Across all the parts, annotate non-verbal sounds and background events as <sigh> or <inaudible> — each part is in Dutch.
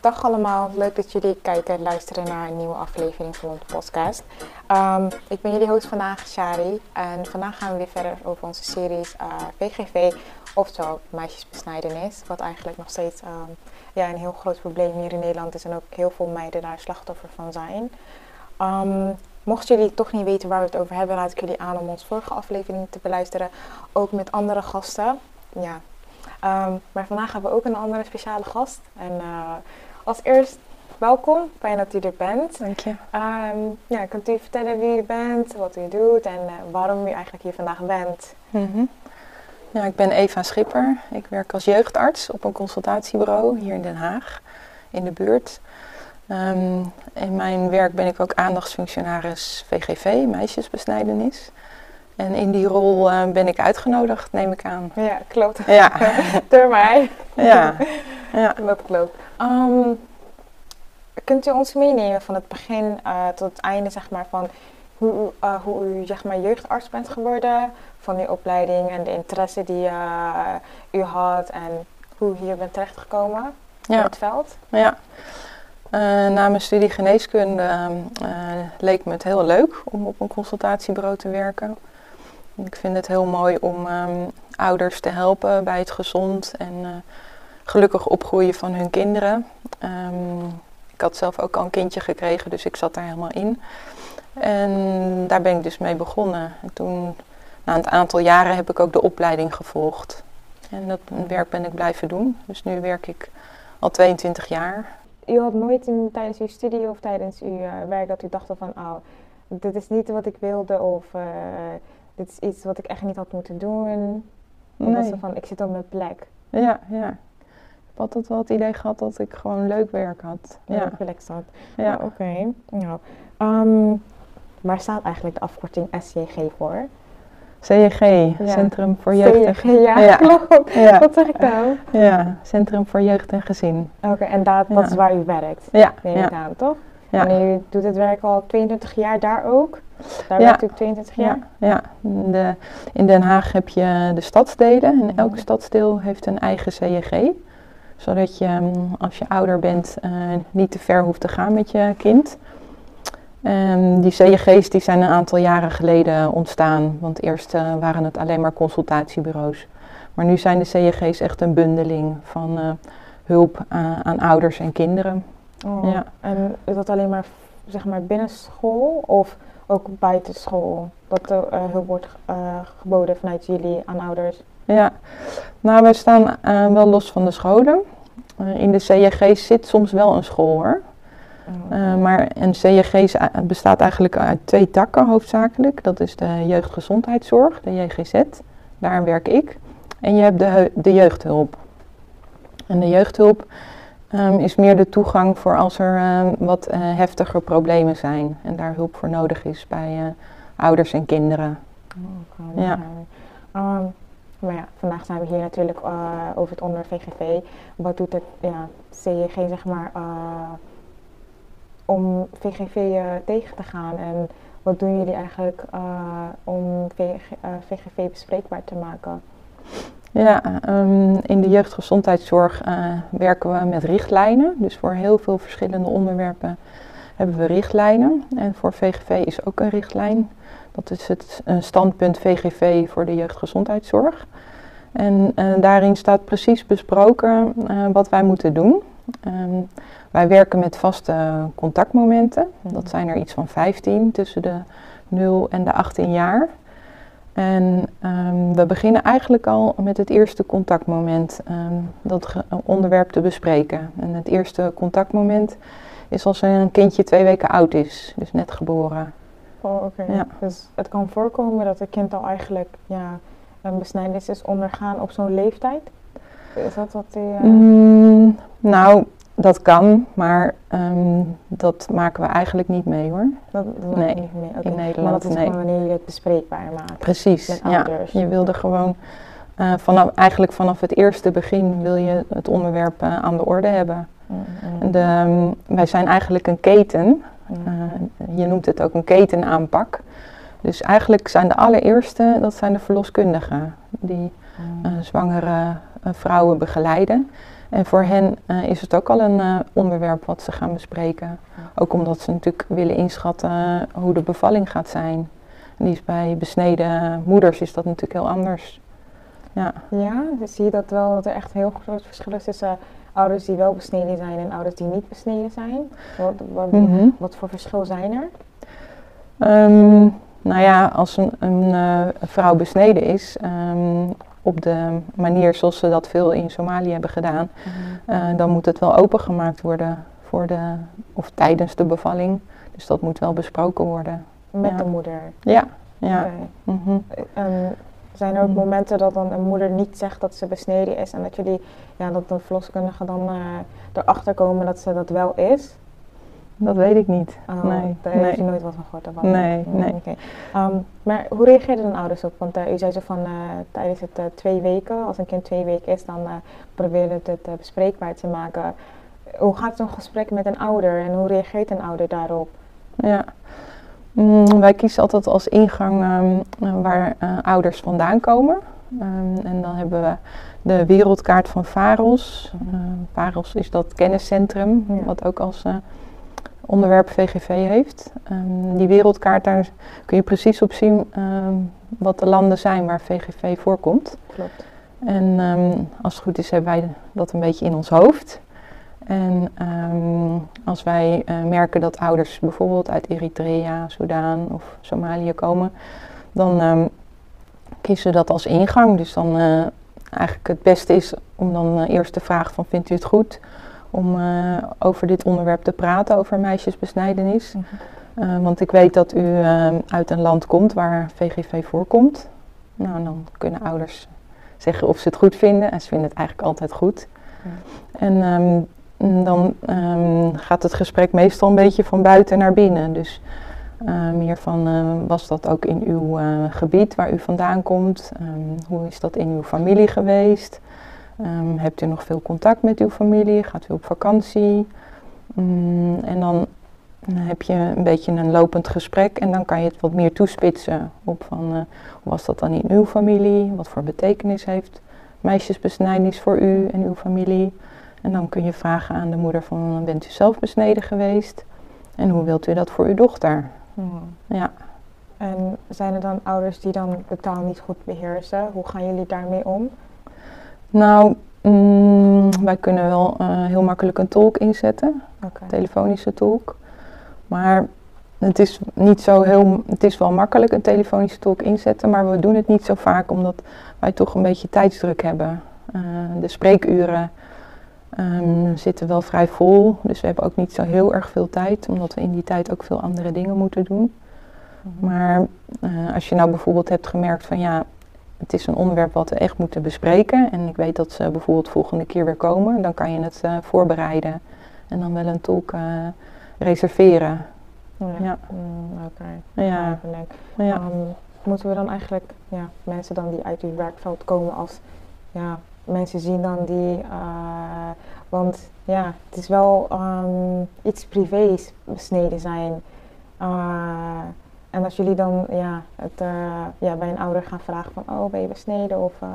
dag allemaal, leuk dat jullie kijken en luisteren naar een nieuwe aflevering van onze podcast. Ehm, ik ben jullie host vandaag, Shari. En vandaag gaan we weer verder over onze series uh, VGV, oftewel meisjesbesnijdenis. Wat eigenlijk nog steeds ehm, ja, een heel groot probleem hier in Nederland is en ook heel veel meiden daar slachtoffer van zijn. Um, mochten jullie toch niet weten waar we het over hebben, raad ik jullie aan om onze vorige aflevering te beluisteren. Ook met andere gasten. Ja, maar vandaag hebben we ook een andere speciale gast. En uh, als eerst, welkom. Fijn dat u er bent. Dank je. Um, ja, kunt u vertellen wie u bent, wat u doet en uh, waarom u eigenlijk hier vandaag bent? Mm -hmm. Ja, ik ben Eva Schipper. Ik werk als jeugdarts op een consultatiebureau hier in Den Haag, in de buurt. Um, in mijn werk ben ik ook aandachtsfunctionaris VGV, meisjesbesnijdenis. En in die rol uh, ben ik uitgenodigd, neem ik aan. Ja, klopt. Ja. <laughs> Door mij. Ja. ja. Dat klopt. Um, kunt u ons meenemen van het begin uh, tot het einde, zeg maar, van hoe, uh, hoe u zeg maar, jeugdarts bent geworden, van uw opleiding en de interesse die u had en hoe u hier bent terechtgekomen ja. in het veld? Ja. na mijn studie geneeskunde leek me het heel leuk om op een consultatiebureau te werken. Ik vind het heel mooi om um, ouders te helpen bij het gezond en uh, gelukkig opgroeien van hun kinderen. Um, ik had zelf ook al een kindje gekregen, dus ik zat daar helemaal in. En daar ben ik dus mee begonnen. En toen, na een aantal jaren, heb ik ook de opleiding gevolgd. En dat werk ben ik blijven doen. Dus nu werk ik al 22 jaar. U had nooit in, tijdens uw studie of tijdens uw uh, werk dat u dacht van, oh, dit is niet wat ik wilde of uh, dit is iets wat ik echt niet had moeten doen. Omdat nee. ze van, ik zit op mijn plek. Ja, ja. Ik heb altijd wel het idee gehad dat ik gewoon leuk werk had. Ja, ja. plek zat. Ja, oké. Okay. Nou, um, waar staat eigenlijk de afkorting SJG voor? CJG, ja. Centrum voor Jeugd CJG, en ja, ja. klopt. Ja. Wat zeg ik nou? Ja, Centrum voor Jeugd en Gezin. Oké, okay, en dat, dat is waar u werkt? Ja. Neem ik aan, toch? Ja. En u doet het werk al 22 jaar daar ook? Daar werkt u 22 jaar? Ja, ja. De, in Den Haag heb je de stadsdelen en elk stadsdeel heeft een eigen CJG. Zodat je als je ouder bent uh, niet te ver hoeft te gaan met je kind. Um, die CJG's die zijn een aantal jaren geleden ontstaan, want eerst uh, waren het alleen maar consultatiebureaus. Maar nu zijn de CJG's echt een bundeling van uh, hulp aan ouders en kinderen. Oh. Ja. En is dat alleen maar, zeg maar binnen school of ook buiten school? Dat er uh, hulp wordt uh, geboden vanuit jullie aan ouders? Ja, nou wij staan uh, wel los van de scholen. in de CJG zit soms wel een school hoor. Oh. maar een CJG bestaat eigenlijk uit twee takken hoofdzakelijk. Dat is de jeugdgezondheidszorg, de JGZ. Daar werk ik. En je hebt de, de jeugdhulp. En de jeugdhulp um, is meer de toegang voor als er um, wat uh, heftiger problemen zijn en daar hulp voor nodig is bij uh, ouders en kinderen. Oh, ja. Um, maar ja, vandaag zijn we hier natuurlijk uh, over het onderwerp VGV. Wat doet het ja, CJG zeg maar om VGV tegen te gaan en wat doen jullie eigenlijk om VG, VGV bespreekbaar te maken? Ja, um, in de jeugdgezondheidszorg uh, werken we met richtlijnen. Dus voor heel veel verschillende onderwerpen hebben we richtlijnen. En voor VGV is ook een richtlijn. Dat is het uh, standpunt VGV voor de jeugdgezondheidszorg. En uh, daarin staat precies besproken wat wij moeten doen. Um, wij werken met vaste contactmomenten. Dat zijn er iets van 15 tussen de 0 en de 18 jaar. En um, we beginnen eigenlijk al met het eerste contactmoment, um, dat onderwerp te bespreken. En het eerste contactmoment is als een kindje twee weken oud is, dus net geboren. Oh, oké. Okay. Ja. Dus het kan voorkomen dat een kind al eigenlijk ja, een besnijdenis is ondergaan op zo'n leeftijd? Is dat wat die... Uh... Mm, nou, dat kan, maar um, dat maken we eigenlijk niet mee hoor. Dat, dat nee, niet mee. Okay. in Nederland. Maar dat is nee. gewoon wanneer je het bespreekbaar maakt. Precies, ja. Je wilde gewoon, uh, vanaf, eigenlijk vanaf het eerste begin wil je het onderwerp uh, aan de orde hebben. Mm -hmm. de, um, wij zijn eigenlijk een keten. Mm -hmm. je noemt het ook een ketenaanpak. Dus eigenlijk zijn de allereerste, dat zijn de verloskundigen. Die zwangere vrouwen begeleiden. En voor hen eh, is het ook al een eh, onderwerp wat ze gaan bespreken. Ook omdat ze natuurlijk willen inschatten hoe de bevalling gaat zijn. En die is bij besneden moeders is dat natuurlijk heel anders. Ja, ja dus zie je dat wel, dat er echt heel groot verschil is tussen ouders die wel besneden zijn en ouders die niet besneden zijn? Wat, wat, Mhm. wat voor verschil zijn er? Ehm, nou ja, als een, een eh, vrouw besneden is, ehm, op de manier zoals ze dat veel in Somalië hebben gedaan, eh, dan moet het wel opengemaakt worden voor de, of tijdens de bevalling. Dus dat moet wel besproken worden. Met Ja. de moeder? Ja, ja. Oké. mhm. En zijn er ook Mm. momenten dat dan een moeder niet zegt dat ze besneden is en dat jullie, ja, dat de verloskundigen dan eh, erachter komen dat ze dat wel is? Dat weet ik niet. Oh, nee, daar heb je nooit wat van gehoord? daarvan? Nee, nee. Ehm, maar hoe reageerden dan ouders op? Want eh, u zei zo van eh, tijdens het eh, twee weken, als een kind twee weken is, dan proberen het het bespreekbaar te maken. Hoe gaat zo'n gesprek met een ouder en hoe reageert een ouder daarop? Ja. Mm, wij kiezen altijd als ingang ehm, eh, waar ouders vandaan komen. Ehm, en dan hebben we de wereldkaart van VAROS. VAROS is dat kenniscentrum, Ja. wat ook als onderwerp VGV heeft. Ehm, die wereldkaart, daar kun je precies op zien ehm, wat de landen zijn waar VGV voorkomt. Klopt. En ehm, als het goed is, hebben wij dat een beetje in ons hoofd. En als wij eh, merken dat ouders bijvoorbeeld uit Eritrea, Soudaan of Somalië komen, dan kiezen we dat als ingang. Dus dan eh, eigenlijk het beste is om dan eh, eerst te vragen van vindt u het goed om eh, over dit onderwerp te praten, over meisjesbesnijdenis. Eh, want ik weet dat u ehm, uit een land komt waar VGV voorkomt. Nou, dan kunnen ouders zeggen of ze het goed vinden. En ze vinden het eigenlijk altijd goed. En ehm, dan ehm, gaat het gesprek meestal een beetje van buiten naar binnen. Dus eh, meer van, eh, was dat ook in uw eh, gebied waar u vandaan komt? Ehm, hoe is dat in uw familie geweest? Ehm, hebt u nog veel contact met uw familie? Gaat u op vakantie? Mm, en dan dan heb je een beetje een lopend gesprek en dan kan je het wat meer toespitsen op van eh, hoe was dat dan in uw familie? Wat voor betekenis heeft meisjesbesnijdenis voor u en uw familie? En dan kun je vragen aan de moeder van bent u zelf besneden geweest? En hoe wilt u dat voor uw dochter? Ja, En zijn er dan ouders die dan de taal niet goed beheersen? Hoe gaan jullie daarmee om? Nou mm, wij kunnen wel eh, heel makkelijk een tolk inzetten. Oké. telefonische tolk. Maar het is niet zo heel, het is wel makkelijk een telefonische tolk inzetten, maar we doen het niet zo vaak omdat wij toch een beetje tijdsdruk hebben. Eh, de spreekuren ehm, zitten wel vrij vol, dus we hebben ook niet zo heel erg veel tijd, omdat we in die tijd ook veel andere dingen moeten doen. Maar eh, als je nou bijvoorbeeld hebt gemerkt van ja, het is een onderwerp wat we echt moeten bespreken en ik weet dat ze bijvoorbeeld volgende keer weer komen, dan kan je het eh, voorbereiden en dan wel een tolk eh, reserveren. Ja. Ja. Mm, Oké. Ja. Ehm, moeten we dan eigenlijk ja, mensen dan die uit uw werkveld komen als ja, mensen zien dan die, eh, want ja, het is wel ehm, iets privés besneden zijn. En als jullie dan ja, het, eh, ja, bij een ouder gaan vragen van, oh ben je besneden of eh,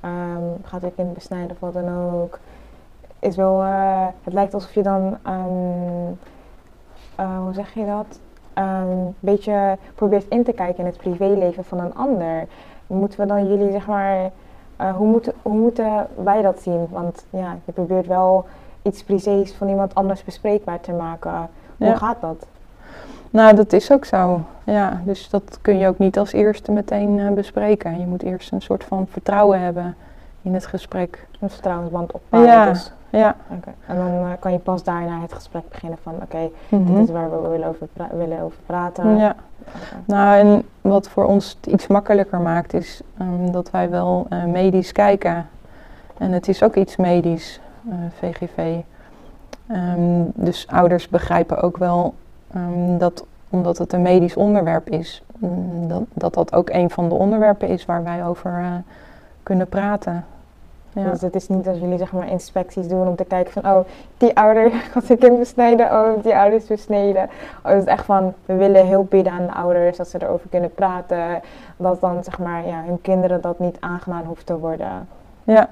ehm, gaat je kind besnijden of wat dan ook, is wel, eh, het lijkt alsof je dan, ehm, eh, hoe zeg je dat? een beetje probeert in te kijken in het privéleven van een ander. Moeten we dan jullie, zeg maar, hoe, moeten, hoe moeten wij dat zien? Want ja, je probeert wel iets privés van iemand anders bespreekbaar te maken. Hoe Ja. gaat dat? Nou, dat is ook zo. Ja, dus dat kun je ook niet als eerste meteen eh, bespreken. Je moet eerst een soort van vertrouwen hebben in het gesprek. Een vertrouwensband opbouwen. Ja. Dus. Ja. Oké. En dan eh, kan je pas daarna het gesprek beginnen van, oké, Mhm. dit is waar we willen over, pra- willen over praten. Ja. Nou, en wat voor ons het iets makkelijker maakt, is ehm, dat wij wel eh, medisch kijken. En het is ook iets medisch, VGV. Ehm, dus ouders begrijpen ook wel ehm, dat, omdat het een medisch onderwerp is, mm, dat, dat dat ook een van de onderwerpen is waar wij over eh, kunnen praten. Ja. Dus het is niet dat jullie zeg maar inspecties doen om te kijken van oh, die ouder <laughs> gaat zijn kind besnijden, oh, die ouder is besneden. Oh, het is echt van, we willen hulp bieden aan de ouders, dat ze erover kunnen praten. Dat dan zeg maar, ja, hun kinderen dat niet aangedaan hoeft te worden. Ja.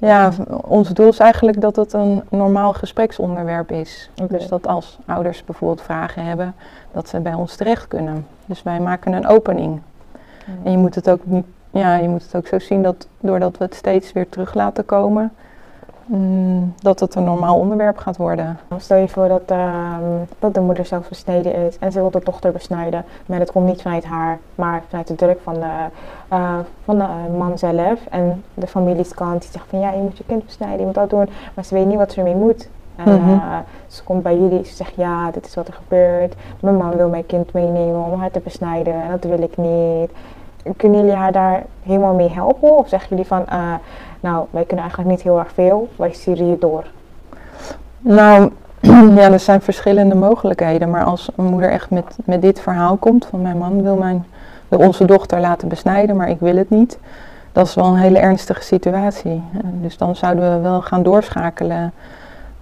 Ja, ons doel is eigenlijk dat het een normaal gespreksonderwerp is. Dus dat als ouders bijvoorbeeld vragen hebben, dat ze bij ons terecht kunnen. Dus wij maken een opening. En je moet het ook niet, ja, je moet het ook zo zien dat doordat we het steeds weer terug laten komen, mm, dat het een normaal onderwerp gaat worden. Stel je voor dat, ehm, dat de moeder zelf besneden is en ze wil de dochter besnijden, maar dat komt niet vanuit haar, maar vanuit de druk van de, uh, van de man zelf en de familieskant die zegt van ja, je moet je kind besnijden, je moet dat doen, maar ze weet niet wat ze ermee moet. En mhm. eh, ze komt bij jullie, ze zegt ja, dit is wat er gebeurt. Mijn man wil mijn kind meenemen om haar te besnijden en dat wil ik niet. Kunnen jullie haar daar helemaal mee helpen? Of zeggen jullie van, nou, wij kunnen eigenlijk niet heel erg veel, wij sturen je door? Nou, <clears throat> ja, er zijn verschillende mogelijkheden. Maar als een moeder echt met, met dit verhaal komt, van mijn man wil, mijn, wil onze dochter laten besnijden, maar ik wil het niet. Dat is wel een hele ernstige situatie. Dus dan zouden we wel gaan doorschakelen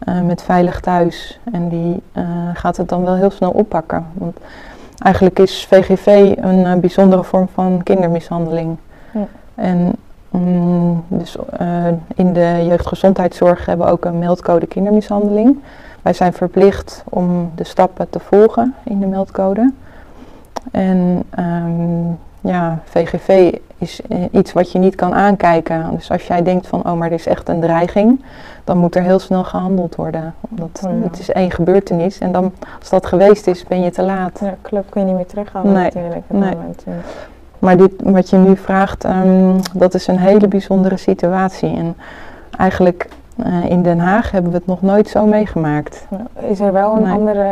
uh, met Veilig Thuis. En die uh, gaat het dan wel heel snel oppakken. Want eigenlijk is VGV een uh, bijzondere vorm van kindermishandeling. Ja. En um, dus in de jeugdgezondheidszorg hebben we ook een meldcode kindermishandeling. Wij zijn verplicht om de stappen te volgen in de meldcode. En um, ja, VGV is iets wat je niet kan aankijken. Dus als jij denkt van, oh maar er is echt een dreiging, dan moet er heel snel gehandeld worden. Omdat oh het is één gebeurtenis en dan, als dat geweest is, ben je te laat. Ja, klopt, kun je niet meer terughalen nee, natuurlijk. Nee. Moment, Maar dit, wat je nu vraagt, um, dat is een hele bijzondere situatie. En eigenlijk uh, in Den Haag hebben we het nog nooit zo meegemaakt. Is er wel een nee. andere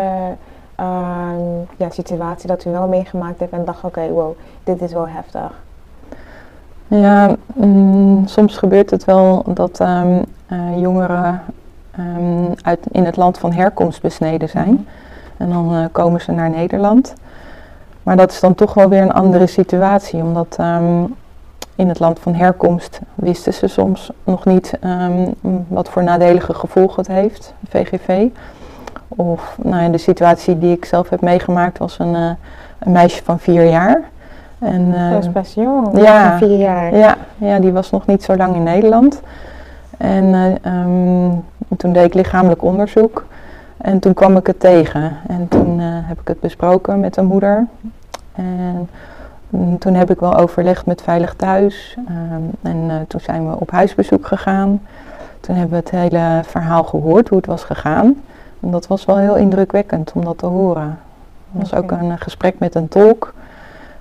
uh, ja, situatie dat u wel meegemaakt hebt en dacht, oké, okay, wow, dit is wel heftig? Ja, mm, soms gebeurt het wel dat um, uh, jongeren um, uit, in het land van herkomst besneden zijn. Mhm. En dan uh, komen ze naar Nederland. Maar dat is dan toch wel weer een andere situatie, omdat um, in het land van herkomst wisten ze soms nog niet wat voor nadelige gevolgen het heeft, VGV. Of nou ja, de situatie die ik zelf heb meegemaakt was een, uh, een meisje van vier jaar. En, uh, dat is best jong, ja, vier jaar. Ja, ja, die was nog niet zo lang in Nederland. En uh, um, toen deed ik lichamelijk onderzoek. En toen kwam ik het tegen. En toen uh, heb ik het besproken met de moeder. En toen heb ik wel overlegd met Veilig Thuis. Um, en toen zijn we op huisbezoek gegaan. Toen hebben we het hele verhaal gehoord, hoe het was gegaan. En dat was wel heel indrukwekkend om dat te horen. Er was ook een gesprek met een tolk.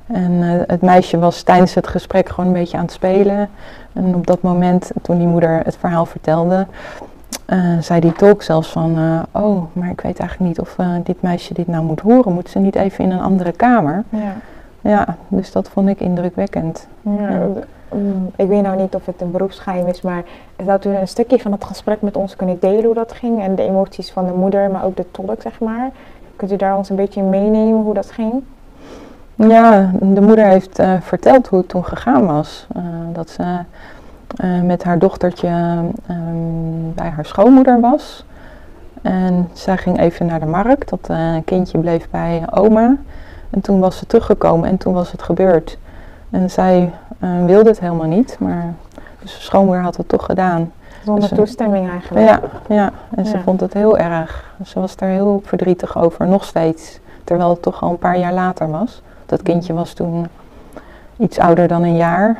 En uh, het meisje was tijdens het gesprek gewoon een beetje aan het spelen. En op dat moment, toen die moeder het verhaal vertelde, uh, zei die tolk zelfs van, uh, oh, maar ik weet eigenlijk niet of dit meisje dit nou moet horen. Moet ze niet even in een andere kamer? Ja. Ja, dus dat vond ik indrukwekkend. Ja, ja. Mm, ik weet nou niet of het een beroepsgeheim is, maar zou u een stukje van het gesprek met ons kunnen delen hoe dat ging? En de emoties van de moeder, maar ook de tolk, zeg maar. Kunt u daar ons een beetje in meenemen hoe dat ging? Ja, de moeder heeft verteld hoe het toen gegaan was. Dat ze uh, met haar dochtertje um, bij haar schoonmoeder was. En zij ging even naar de markt. Dat kindje bleef bij oma. En toen was ze teruggekomen en toen was het gebeurd. En zij wilde het helemaal niet, maar dus de schoonmoeder had het toch gedaan. Zonder dus, toestemming eigenlijk. Ja, ja. en ja. ze vond het heel erg. Ze was daar heel verdrietig over, nog steeds. Terwijl het toch al een paar jaar later was. Dat kindje was toen iets ouder dan een jaar.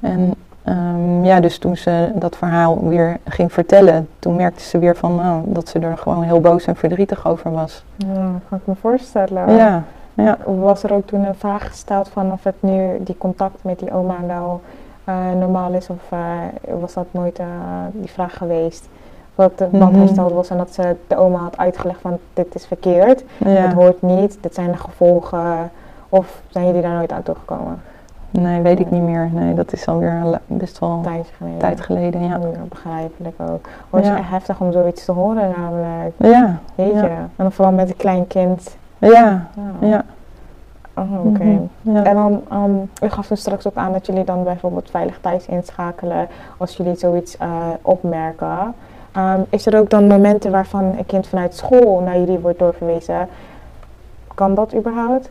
En um, ja, dus toen ze dat verhaal weer ging vertellen, toen merkte ze weer van nou, dat ze er gewoon heel boos en verdrietig over was. Ja, kan ik me voorstellen. Ja, ja. Was er ook toen een vraag gesteld van of het nu die contact met die oma wel uh, normaal is of uh, was dat nooit uh, die vraag geweest? Wat de band hersteld mhm. was en dat ze de oma had uitgelegd van dit is verkeerd, ja. het hoort niet, dit zijn de gevolgen. Of zijn jullie daar nooit aan toegekomen? Nee, weet ik niet meer. Nee, dat is alweer best wel tijd geleden. Tijd geleden ja. ja begrijpelijk ook. Het is ja. echt heftig om zoiets te horen namelijk. Ja. Weet je. En dan vooral met een klein kind. Ja. Ja. Oh, oké. Okay. Mm -hmm. En dan, um, u gaf dus straks ook aan dat jullie dan bijvoorbeeld veilig thuis inschakelen als jullie zoiets uh, opmerken. Um, is er ook dan momenten waarvan een kind vanuit school naar jullie wordt doorverwezen? Kan dat überhaupt?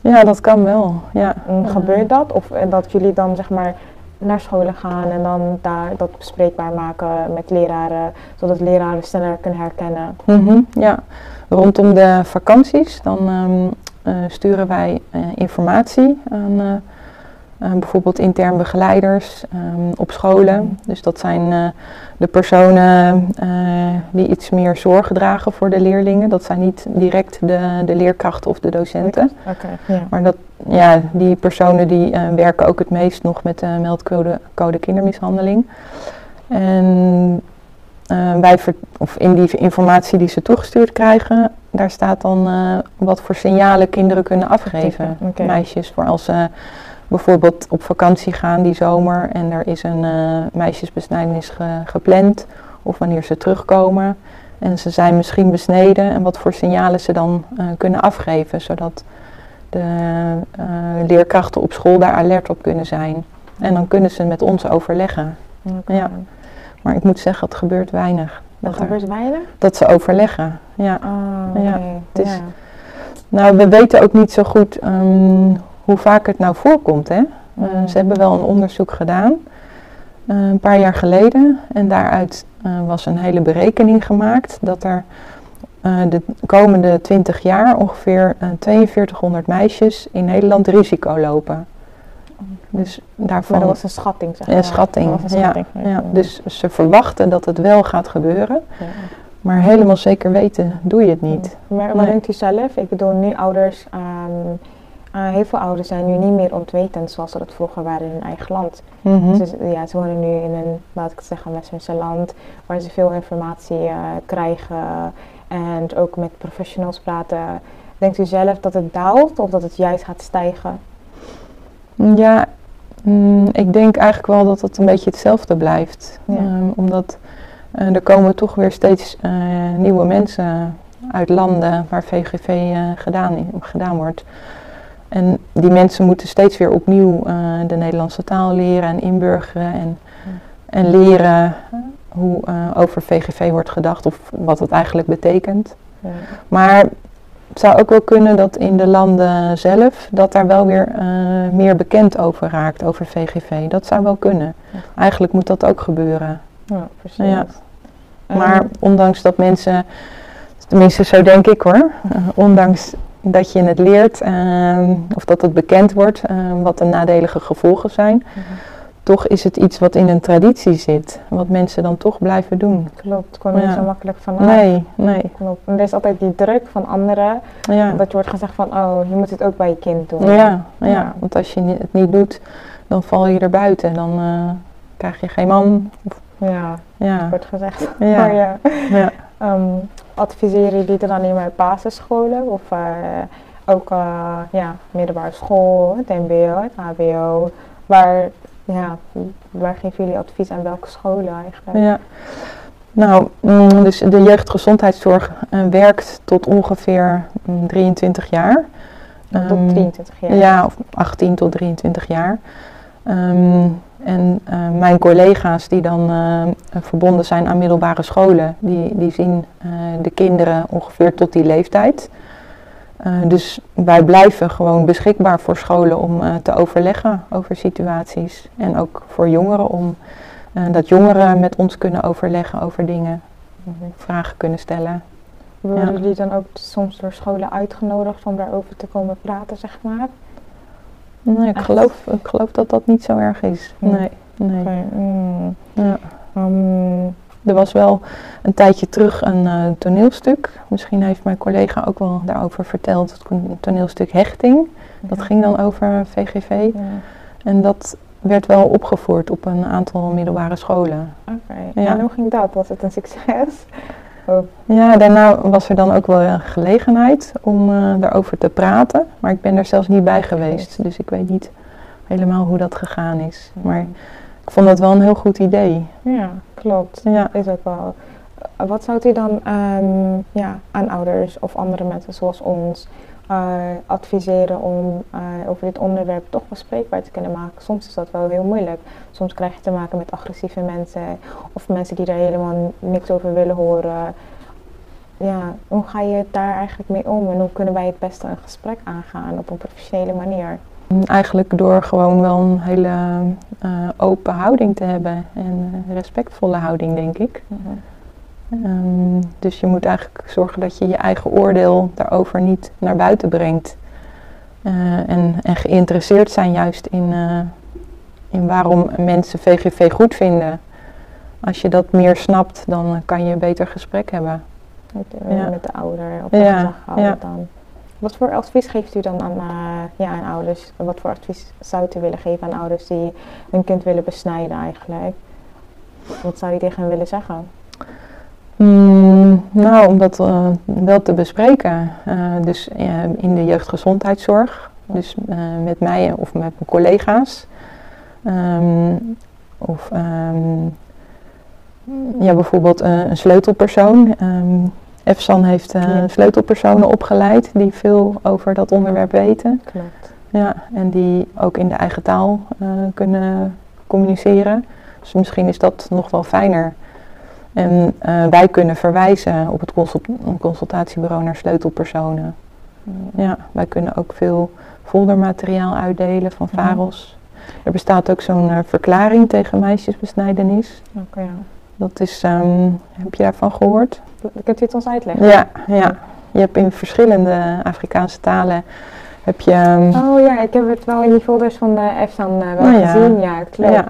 Ja, dat kan wel. Ja. En gebeurt dat? Of dat jullie dan zeg maar naar scholen gaan en dan daar dat bespreekbaar maken met leraren, zodat leraren sneller kunnen herkennen. Mhm, ja, rondom de vakanties dan ehm, eh, sturen wij uh, informatie aan uh, bijvoorbeeld intern begeleiders um, op scholen. Dus dat zijn de personen die iets meer zorg dragen voor de leerlingen. Dat zijn niet direct de, de leerkrachten of de docenten. Okay, yeah. Maar dat, ja, die personen die werken ook het meest nog met de meldcode code kindermishandeling. En wij of in die informatie die ze toegestuurd krijgen, daar staat dan wat voor signalen kinderen kunnen afgeven. Okay. Meisjes, voor als ze bijvoorbeeld op vakantie gaan die zomer en er is een uh, meisjesbesnijdenis ge gepland. Of wanneer ze terugkomen en ze zijn misschien besneden en wat voor signalen ze dan uh, kunnen afgeven. Zodat de leerkrachten op school daar alert op kunnen zijn. En dan kunnen ze met ons overleggen. Okay. Ja. Maar ik moet zeggen, het gebeurt weinig. Dat gebeurt weinig? Dat ze overleggen, ja. Oh, ja. Het is, ja. Nou, we weten ook niet zo goed um, hoe vaak het nou voorkomt. Hè? Uh, Mm. ze hebben wel een onderzoek gedaan, uh, een paar jaar geleden. En daaruit uh, was een hele berekening gemaakt dat er de komende 20 jaar ongeveer uh, 4200 meisjes in Nederland risico lopen. Dus daarvan, Maar dat was een schatting, zeg een maar. schatting. Een Ja, schatting. ja. Dus ze verwachten dat het wel gaat gebeuren. Ja. Maar helemaal zeker weten doe je het niet. Maar wat Nee. denkt u zelf? Ik bedoel, nu ouders, ehm, eh, heel veel ouders zijn nu niet meer ontwetend zoals ze dat vroeger waren in hun eigen land. Mhm. Ze, ja, ze wonen nu in een, laat ik het zeggen, westerse land waar ze veel informatie eh, krijgen en ook met professionals praten. Denkt u zelf dat het daalt of dat het juist gaat stijgen? Ja, mm, ik denk eigenlijk wel dat het een beetje hetzelfde blijft. Ja. Ehm, omdat eh, er komen toch weer steeds nieuwe mensen uit landen waar VGV gedaan, gedaan wordt. En die mensen moeten steeds weer opnieuw eh, de Nederlandse taal leren en inburgeren en, en leren hoe eh, over VGV wordt gedacht of wat het eigenlijk betekent. Ja. Maar het zou ook wel kunnen dat in de landen zelf, dat daar wel weer eh, meer bekend over raakt, over VGV. Dat zou wel kunnen. Ja. Eigenlijk moet dat ook gebeuren. Ja, precies. Ehm, Maar ondanks dat mensen, tenminste zo denk ik hoor, <laughs> ondanks dat je het leert eh, of dat het bekend wordt eh, wat de nadelige gevolgen zijn, mhm. toch is het iets wat in een traditie zit, wat mensen dan toch blijven doen. Klopt, het komt niet zo makkelijk vanaf. Nee, nee, Klopt. En er is altijd die druk van anderen, ja. dat je wordt gezegd van, oh, je moet het ook bij je kind doen. Ja, ja. Ja. want als je het niet doet, dan val je er buiten. Dan eh, krijg je geen man. Ja, ja, wordt gezegd. Ja. <laughs> Ja. ja. Ehm, adviseren jullie dan alleen maar basisscholen of eh, ook eh, ja, middelbare school, het mbo, het hbo? Waar, ja, waar geven jullie advies aan welke scholen eigenlijk? ja. Nou, mm, dus de jeugdgezondheidszorg eh, werkt tot ongeveer mm, 23 jaar. Tot Ehm, 23 jaar? Ja, of 18 tot 23 jaar. Ehm, en eh, mijn collega's die dan eh, verbonden zijn aan middelbare scholen, die, die zien eh, de kinderen ongeveer tot die leeftijd. Dus wij blijven gewoon beschikbaar voor scholen om te overleggen over situaties. En ook voor jongeren om dat jongeren met ons kunnen overleggen over dingen, vragen kunnen stellen. Worden Ja. jullie dan ook soms door scholen uitgenodigd om daarover te komen praten, zeg maar? Nee, ik geloof, ik geloof dat dat niet zo erg is. Nee, nee. Oké, mm. Ja. Ehm, Er was wel een tijdje terug een eh, toneelstuk. Misschien heeft mijn collega ook wel daarover verteld. Het toneelstuk Hechting. Dat ging dan over VGV. Ja, En dat werd wel opgevoerd op een aantal middelbare scholen. Oké, Ja. en hoe ging dat? Was het een succes? Of, Ja, daarna was er dan ook wel een gelegenheid om eh, daarover te praten. Maar ik ben er zelfs niet bij geweest. Dus ik weet niet helemaal hoe dat gegaan is. Maar ik vond dat wel een heel goed idee. Ja, klopt. Ja. Is ook wel. Wat zou u dan ehm, ja, aan ouders of andere mensen zoals ons eh, adviseren om eh, over dit onderwerp toch bespreekbaar te kunnen maken? Soms is dat wel heel moeilijk. Soms krijg je te maken met agressieve mensen of mensen die er helemaal niks over willen horen. Ja, hoe ga je daar eigenlijk mee om en hoe kunnen wij het beste een gesprek aangaan op een professionele manier? Eigenlijk door gewoon wel een hele uh, open houding te hebben en uh, respectvolle houding, denk ik. Um, dus je moet eigenlijk zorgen dat je je eigen oordeel daarover niet naar buiten brengt. Uh, en, en, geïnteresseerd zijn juist in, in waarom mensen VGV goed vinden. Als je dat meer snapt, dan kan je een beter gesprek hebben. Met de, ja. met de ouder op de ja. ja. dan. Wat voor advies geeft u dan aan, uh, ja, aan ouders? Wat voor advies zou u willen geven aan ouders die hun kind willen besnijden eigenlijk? Wat zou je tegen hen willen zeggen? Mm, nou, om dat uh, wel te bespreken. Uh, dus in de jeugdgezondheidszorg. Dus met mij of met mijn collega's. Um, of um, ja, bijvoorbeeld een sleutelpersoon. Um, EFSAN heeft sleutelpersonen opgeleid die veel over dat onderwerp weten. Klopt. Ja, en die ook in de eigen taal kunnen communiceren. Dus misschien is dat nog wel fijner. En uh, wij kunnen verwijzen op het consult consultatiebureau naar sleutelpersonen. Ja, wij kunnen ook veel foldermateriaal uitdelen van VAROS. Er bestaat ook zo'n verklaring tegen meisjesbesnijdenis. Oké. ja. Dat is, um, heb je daarvan gehoord? Kunt u het ons uitleggen? Ja, ja. Je hebt in verschillende Afrikaanse talen heb je... Um, oh ja, ik heb het wel in die folders van de EFSAN uh, wel oh, gezien. Ja, klopt. Ja.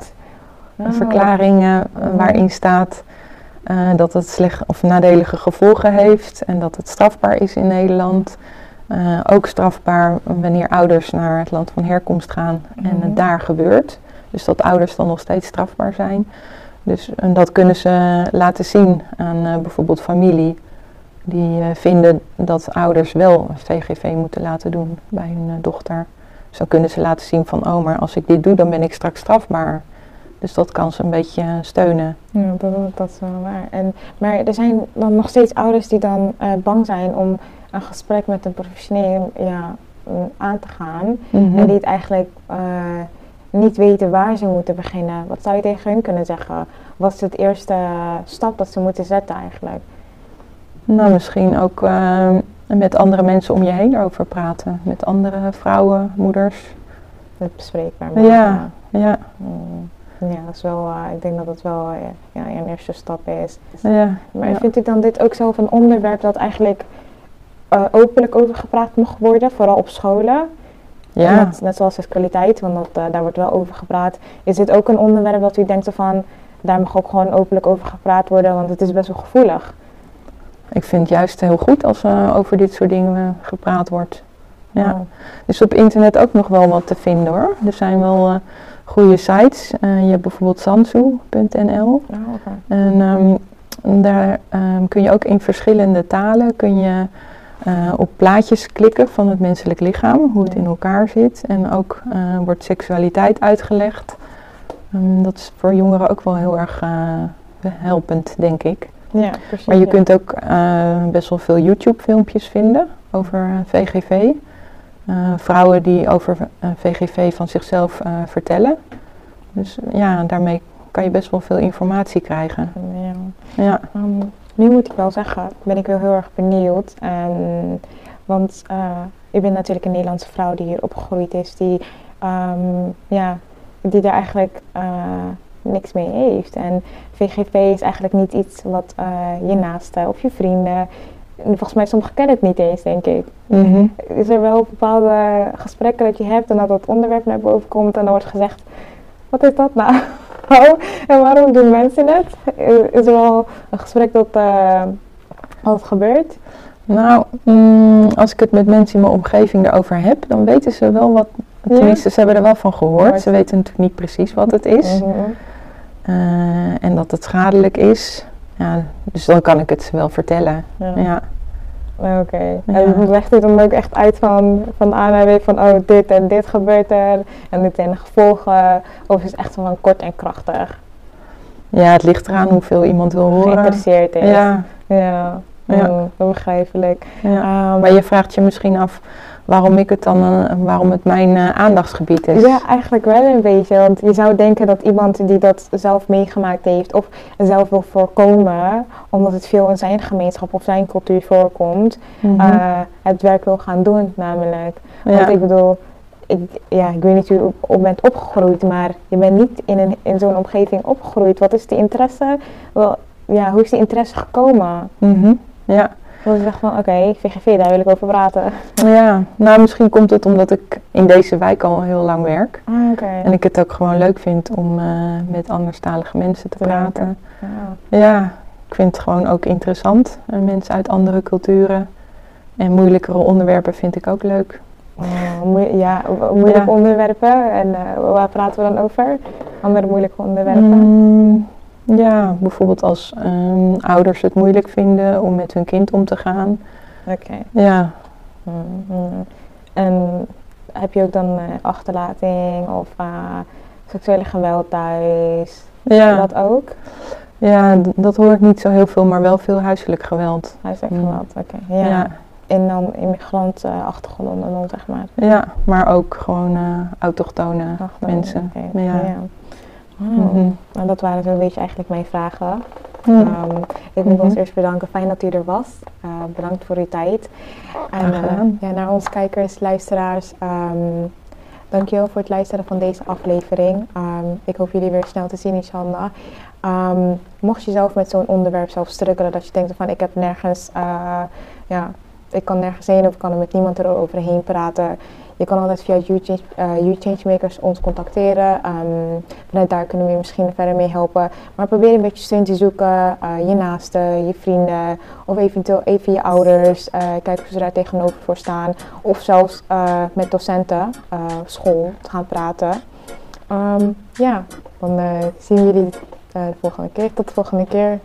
Een oh. verklaring uh, waarin staat uh, dat het slecht of nadelige gevolgen heeft en dat het strafbaar is in Nederland. ook strafbaar wanneer ouders naar het land van herkomst gaan en het mhm. daar gebeurt. Dus dat ouders dan nog steeds strafbaar zijn. Dus en dat kunnen ze laten zien aan uh, bijvoorbeeld familie. Die vinden dat ouders wel VGV moeten laten doen bij hun dochter. Dus dan kunnen ze laten zien van, oh, maar als ik dit doe, dan ben ik straks strafbaar. Dus dat kan ze een beetje steunen. Ja, dat, dat is wel waar. En, maar er zijn dan nog steeds ouders die dan bang zijn om een gesprek met een professioneel ja, aan te gaan. Mm -hmm. En die het eigenlijk niet weten waar ze moeten beginnen. Wat zou je tegen hun kunnen zeggen? Wat is het eerste stap dat ze moeten zetten eigenlijk? Nou, misschien ook uh, met andere mensen om je heen erover praten. Met andere vrouwen, moeders. Het bespreekbaar maken. Ja, ja. Mm. Ja, dat is wel, uh, ik denk dat dat wel uh, ja, een eerste stap is. Ja, maar ja. vindt u dan dit ook zo een onderwerp dat eigenlijk openlijk over gepraat mag worden, vooral op scholen? Ja. Net, net zoals kwaliteit, want dat, daar wordt wel over gepraat. Is dit ook een onderwerp dat u denkt van, daar mag ook gewoon openlijk over gepraat worden, want het is best wel gevoelig? Ik vind het juist heel goed als er over dit soort dingen gepraat wordt. Ja. Oh. Dus op internet ook nog wel wat te vinden hoor. Er zijn wel goede sites. Uh, je hebt bijvoorbeeld sansu.nl. Oh, okay. En um, daar um, kun je ook in verschillende talen kun je uh, op plaatjes klikken van het menselijk lichaam, hoe het in elkaar zit. En ook uh, wordt seksualiteit uitgelegd. Um, dat is voor jongeren ook wel heel erg helpend, denk ik. Ja, precies, maar je ja. kunt ook best wel veel YouTube-filmpjes vinden over VGV. Vrouwen die over VGV van zichzelf vertellen. Dus ja, daarmee kan je best wel veel informatie krijgen. Ja. ja. Um, nu moet ik wel zeggen, ben ik wel heel erg benieuwd. En, want ik ben natuurlijk een Nederlandse vrouw die hier opgegroeid is, die, um, ja, die daar eigenlijk niks mee heeft. En VGV is eigenlijk niet iets wat uh, je naasten of je vrienden. Volgens mij, sommigen kennen het niet eens, denk ik. Mm -hmm. Is er wel bepaalde gesprekken dat je hebt en dat dat onderwerp naar boven komt en dan wordt gezegd: wat is dat nou? <laughs> En waarom doen mensen het? Is er wel een gesprek dat uh, wat gebeurt? Nou, mm, als ik het met mensen in mijn omgeving erover heb, dan weten ze wel wat. Tenminste, ja? ze hebben er wel van gehoord. Ze weten natuurlijk niet precies wat het is. Mm -hmm. uh, en dat het schadelijk is. Ja, dus dan kan ik het wel vertellen. Ja. ja. Oké. Okay. Ja. En legt u dan ook echt uit van, van A naar B van oh dit en dit gebeurt er en dit zijn de gevolgen. Of is het echt van kort en krachtig? Ja, het ligt eraan hoeveel iemand wil horen. Geïnteresseerd is. Ja. Ja, ja. Begrijpelijk. Ja. Um, maar je vraagt je misschien af waarom ik het dan, uh, waarom het mijn uh, aandachtsgebied is. Ja, eigenlijk wel een beetje. Want je zou denken dat iemand die dat zelf meegemaakt heeft of zelf wil voorkomen, omdat het veel in zijn gemeenschap of zijn cultuur voorkomt, Mhm. uh, het werk wil gaan doen namelijk. Ja. Want ik bedoel, ik, ja, ik weet niet hoe je op, op bent opgegroeid, maar je bent niet in, een, in zo'n omgeving opgegroeid. Wat is die interesse? Wel, ja, hoe is die interesse gekomen? Mhm. Ja. Dat je dacht van, oké, VGV, daar wil ik over praten. ja, nou misschien komt het omdat ik in deze wijk al heel lang werk. Ah. En ik het ook gewoon leuk vind om eh, met anderstalige mensen te praten. Ja. Ja, ik vind het gewoon ook interessant. eh, mensen uit andere culturen. En moeilijkere onderwerpen vind ik ook leuk. Oh, ja, mo- moeilijke Ja. onderwerpen. En eh, waar praten we dan over? Andere moeilijke onderwerpen? Mm, ja, bijvoorbeeld als ehm, ouders het moeilijk vinden om met hun kind om te gaan. Oké. Ja, Mm, mm. En heb je ook dan eh, achterlating of eh, seksuele geweld thuis? ja, Dat ook? ja dat hoor ik niet zo heel veel, maar wel veel huiselijk geweld. Huiselijk Mm. geweld, oké. Ja. Ja, En dan immigrantachtergronden dan, zeg maar. ja, maar ook gewoon eh autochtone mensen. Ja. Oh. Mhm. Nou, dat waren zo'n beetje eigenlijk mijn vragen. Mm. Ehm, ik wil Mhm. ons eerst bedanken. Fijn dat u er was. Eh, bedankt voor uw tijd. En eh, ja, naar onze kijkers, luisteraars. Um, dankjewel voor het luisteren van deze aflevering. Ehm, ik hoop jullie weer snel te zien, inshallah. Ehm, mocht je zelf met zo'n onderwerp zelf struggelen, dat je denkt van ik heb nergens, eh, ja, ik kan nergens heen of ik kan er met niemand eroverheen praten. Je kan altijd via YouChange, eh You Changemakers ons contacteren. Ehm, daar kunnen we je misschien verder mee helpen. Maar probeer een beetje steun te zoeken. eh, je naasten, je vrienden of eventueel even je ouders. eh kijk of ze daar tegenover voor staan. Of zelfs eh, met docenten, eh, school, te gaan praten. Ehm, ja, dan eh, zien we jullie eh, de volgende keer. Tot de volgende keer.